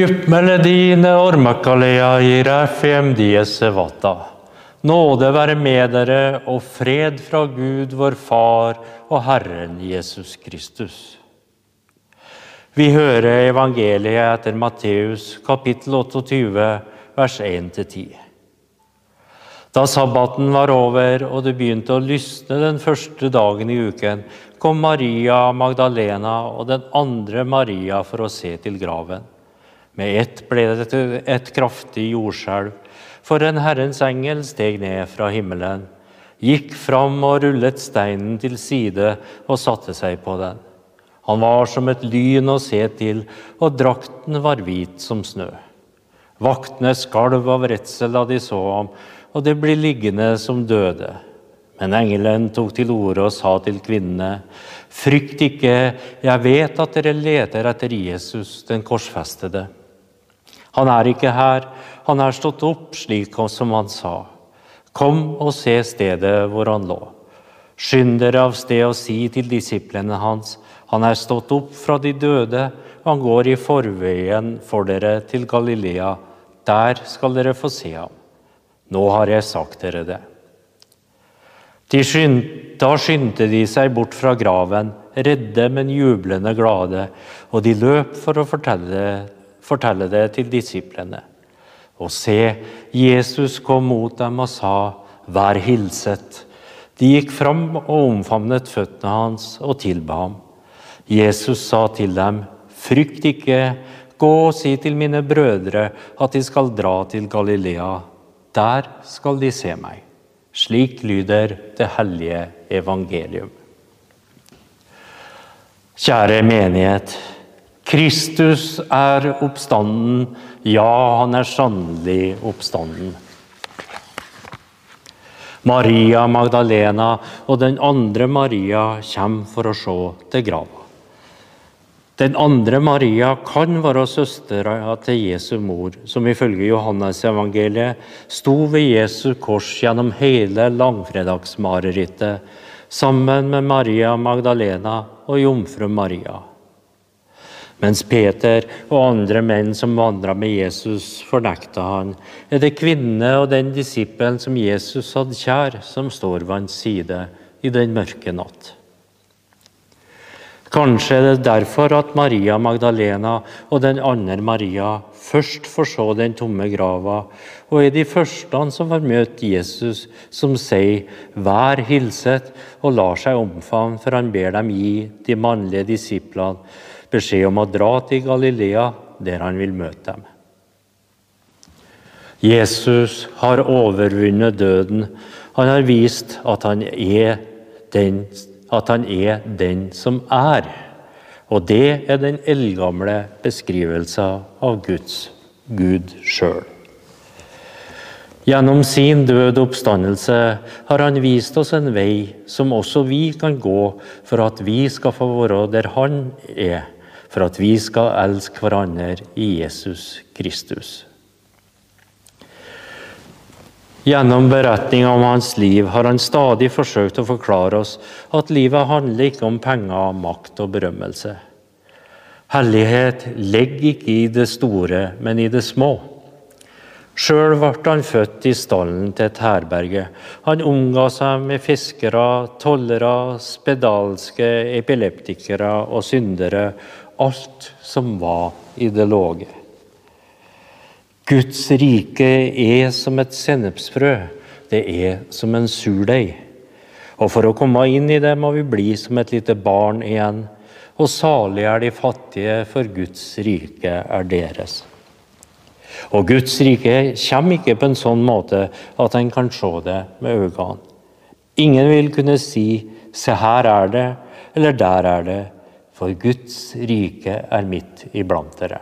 Djuppmelodien ormakalea i RFM diese vata. Nåde være med dere og fred fra Gud, vår Far og Herren Jesus Kristus. Vi hører evangeliet etter Matteus kapittel 28, vers 1-10. Da sabbaten var over og det begynte å lysne den første dagen i uken, kom Maria Magdalena og den andre Maria for å se til graven. Med ett ble det et kraftig jordskjelv, for en Herrens engel steg ned fra himmelen, gikk fram og rullet steinen til side og satte seg på den. Han var som et lyn å se til, og drakten var hvit som snø. Vaktene skalv av redsel da de så ham, og de ble liggende som døde. Men engelen tok til orde og sa til kvinnene.: Frykt ikke, jeg vet at dere leter etter Jesus, den korsfestede. Han er ikke her, han er stått opp slik som han sa. Kom og se stedet hvor han lå. Skynd dere av sted og si til disiplene hans, han er stått opp fra de døde, han går i forveien for dere til Galilea. Der skal dere få se ham. Nå har jeg sagt dere det. De skyndte, da skyndte de seg bort fra graven, redde, men jublende glade, og de løp for å fortelle, fortelle det til disiplene. Og se, Jesus kom mot dem og sa, Vær hilset. De gikk fram og omfavnet føttene hans og tilba ham. Jesus sa til dem, Frykt ikke, gå og si til mine brødre at de skal dra til Galilea. Der skal de se meg. Slik lyder det hellige evangelium. Kjære menighet. Kristus er oppstanden. Ja, han er sannelig oppstanden. Maria Magdalena og den andre Maria kommer for å se til grava. Den andre Maria kan være søstera til Jesu mor, som ifølge Johannes evangeliet sto ved Jesu kors gjennom hele langfredagsmarerittet, sammen med Maria Magdalena og jomfru Maria. Mens Peter og andre menn som vandra med Jesus, fornekta han, er det kvinnene og den disippelen som Jesus hadde kjær, som står ved hans side i den mørke natt. Kanskje er det derfor at Maria Magdalena og den andre Maria først får se den tomme grava, og er de første som får møte Jesus, som sier 'vær hilset', og lar seg omfavne, for han ber dem gi de mannlige disiplene beskjed om å dra til Galilea, der han vil møte dem. Jesus har overvunnet døden. Han har vist at han er den, han er den som er. Og det er den eldgamle beskrivelsen av Guds Gud sjøl. Gjennom sin døde oppstandelse har han vist oss en vei som også vi kan gå for at vi skal få være der han er for at vi skal elske hverandre i Jesus Kristus. Gjennom beretninga om hans liv har han stadig forsøkt å forklare oss at livet handler ikke om penger, makt og berømmelse. Hellighet ligger ikke i det store, men i det små. Sjøl ble han født i stallen til et herberge. Han omga seg med fiskere, tollere, spedalske, epileptikere og syndere, alt som var i det låge. Guds rike er som et sennepsfrø. Det er som en surdeig. Og for å komme inn i det må vi bli som et lite barn igjen. Og salig er de fattige, for Guds rike er deres. Og Guds rike kommer ikke på en sånn måte at en kan se det med øynene. Ingen vil kunne si 'se her er det', eller 'der er det', for Guds rike er midt iblant dere.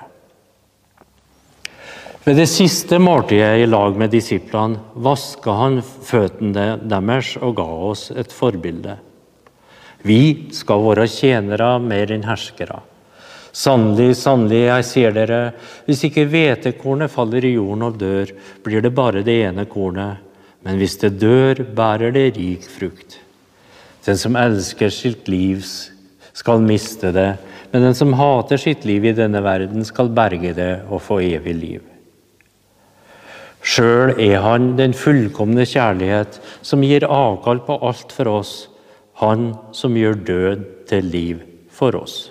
Ved det siste måltidet i lag med disiplene vaska han føttene deres og ga oss et forbilde. Vi skal være tjenere mer enn herskere. Sannelig, sannelig, jeg sier dere, hvis ikke hvetekornet faller i jorden og dør, blir det bare det ene kornet. Men hvis det dør, bærer det rik frukt. Den som elsker sitt livs skal miste det, men den som hater sitt liv i denne verden, skal berge det og få evig liv. Sjøl er han den fullkomne kjærlighet, som gir avkall på alt for oss, han som gjør død til liv for oss.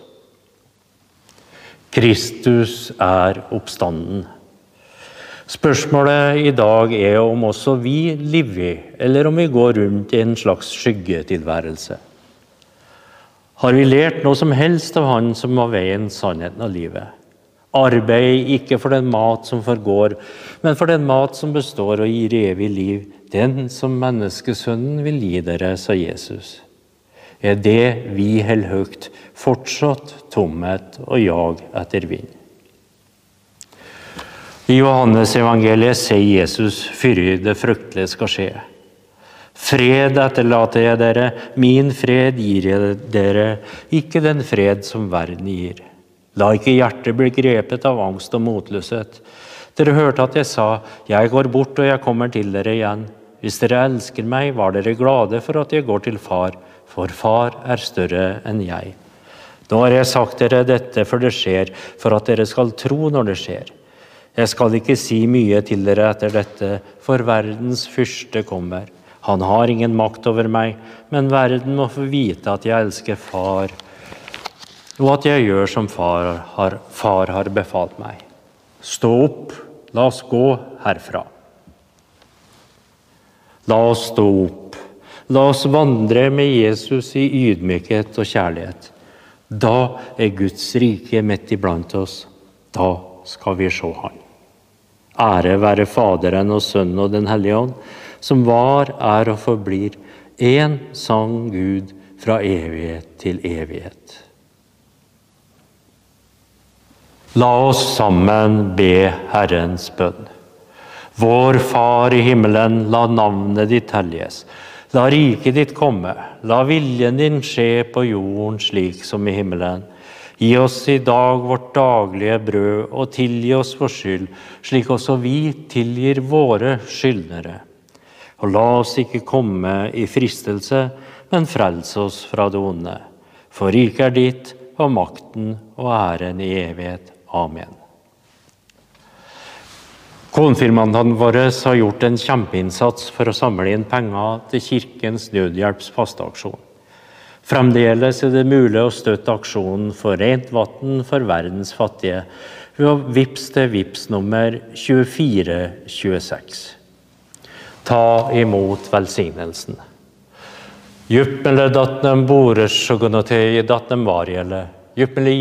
Kristus er oppstanden. Spørsmålet i dag er om også vi lever, eller om vi går rundt i en slags skyggetilværelse. Har vi lært noe som helst av Han som var veien, sannheten og livet? Arbeid ikke for den mat som forgår, men for den mat som består og gir evig liv, den som menneskesønnen vil gi dere, sa Jesus. Er det vi holder høyt, fortsatt tomhet og jag etter vind? I Johannes evangeliet sier Jesus før det fryktelige skal skje. Fred etterlater jeg dere, min fred gir jeg dere, ikke den fred som verden gir. La ikke hjertet bli grepet av angst og motløshet. Dere hørte at jeg sa, jeg går bort og jeg kommer til dere igjen. Hvis dere elsker meg, var dere glade for at jeg går til far, for far er større enn jeg. Nå har jeg sagt dere dette for det skjer, for at dere skal tro når det skjer. Jeg skal ikke si mye til dere etter dette, for verdens fyrste kommer. Han har ingen makt over meg, men verden må få vite at jeg elsker Far, og at jeg gjør som Far har, far har befalt meg. Stå opp, la oss gå herfra. La oss stå opp. La oss vandre med Jesus i ydmykhet og kjærlighet. Da er Guds rike midt iblant oss. Da skal vi se Han. Ære være Faderen og Sønnen og Den hellige ånd, som var, er og forblir én sang Gud fra evighet til evighet. La oss sammen be Herrens bønn. Vår Far i himmelen, la navnet ditt helliges. La riket ditt komme. La viljen din skje på jorden slik som i himmelen. Gi oss i dag vårt daglige brød, og tilgi oss vår skyld, slik også vi tilgir våre skyldnere. Og la oss ikke komme i fristelse, men frels oss fra det onde. For riket er ditt, og makten og æren i evighet. Amen. Konfirmantene våre har gjort en kjempeinnsats for å samle inn penger til Kirkens Nødhjelps fasteaksjon. Fremdeles er det mulig å støtte aksjonen for rent vann for verdens fattige ved å vippse til VIPS nummer 2426. Ta imot velsignelsen. Juppele datnem boresjogonotei datnem varjele. Juppele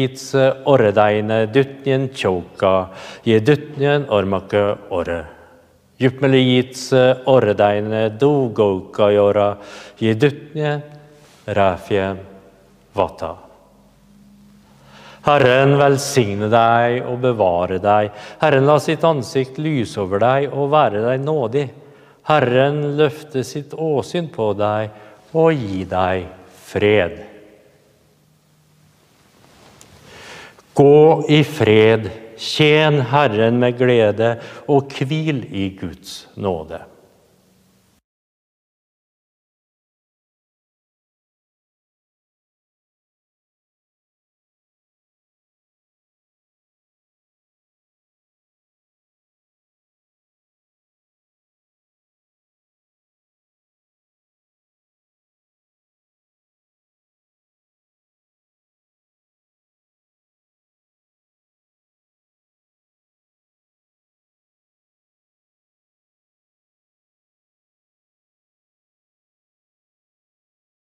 orredeine dutnien tjoka, je dutnien ormake orre. Juppele orredeine dogoka jora, je dutnien ræfje Vata. Herren velsigne deg og bevare deg. Herren la sitt ansikt lyse over deg og være deg nådig. Herren løfte sitt åsyn på deg og gi deg fred. Gå i fred, tjen Herren med glede og hvil i Guds nåde.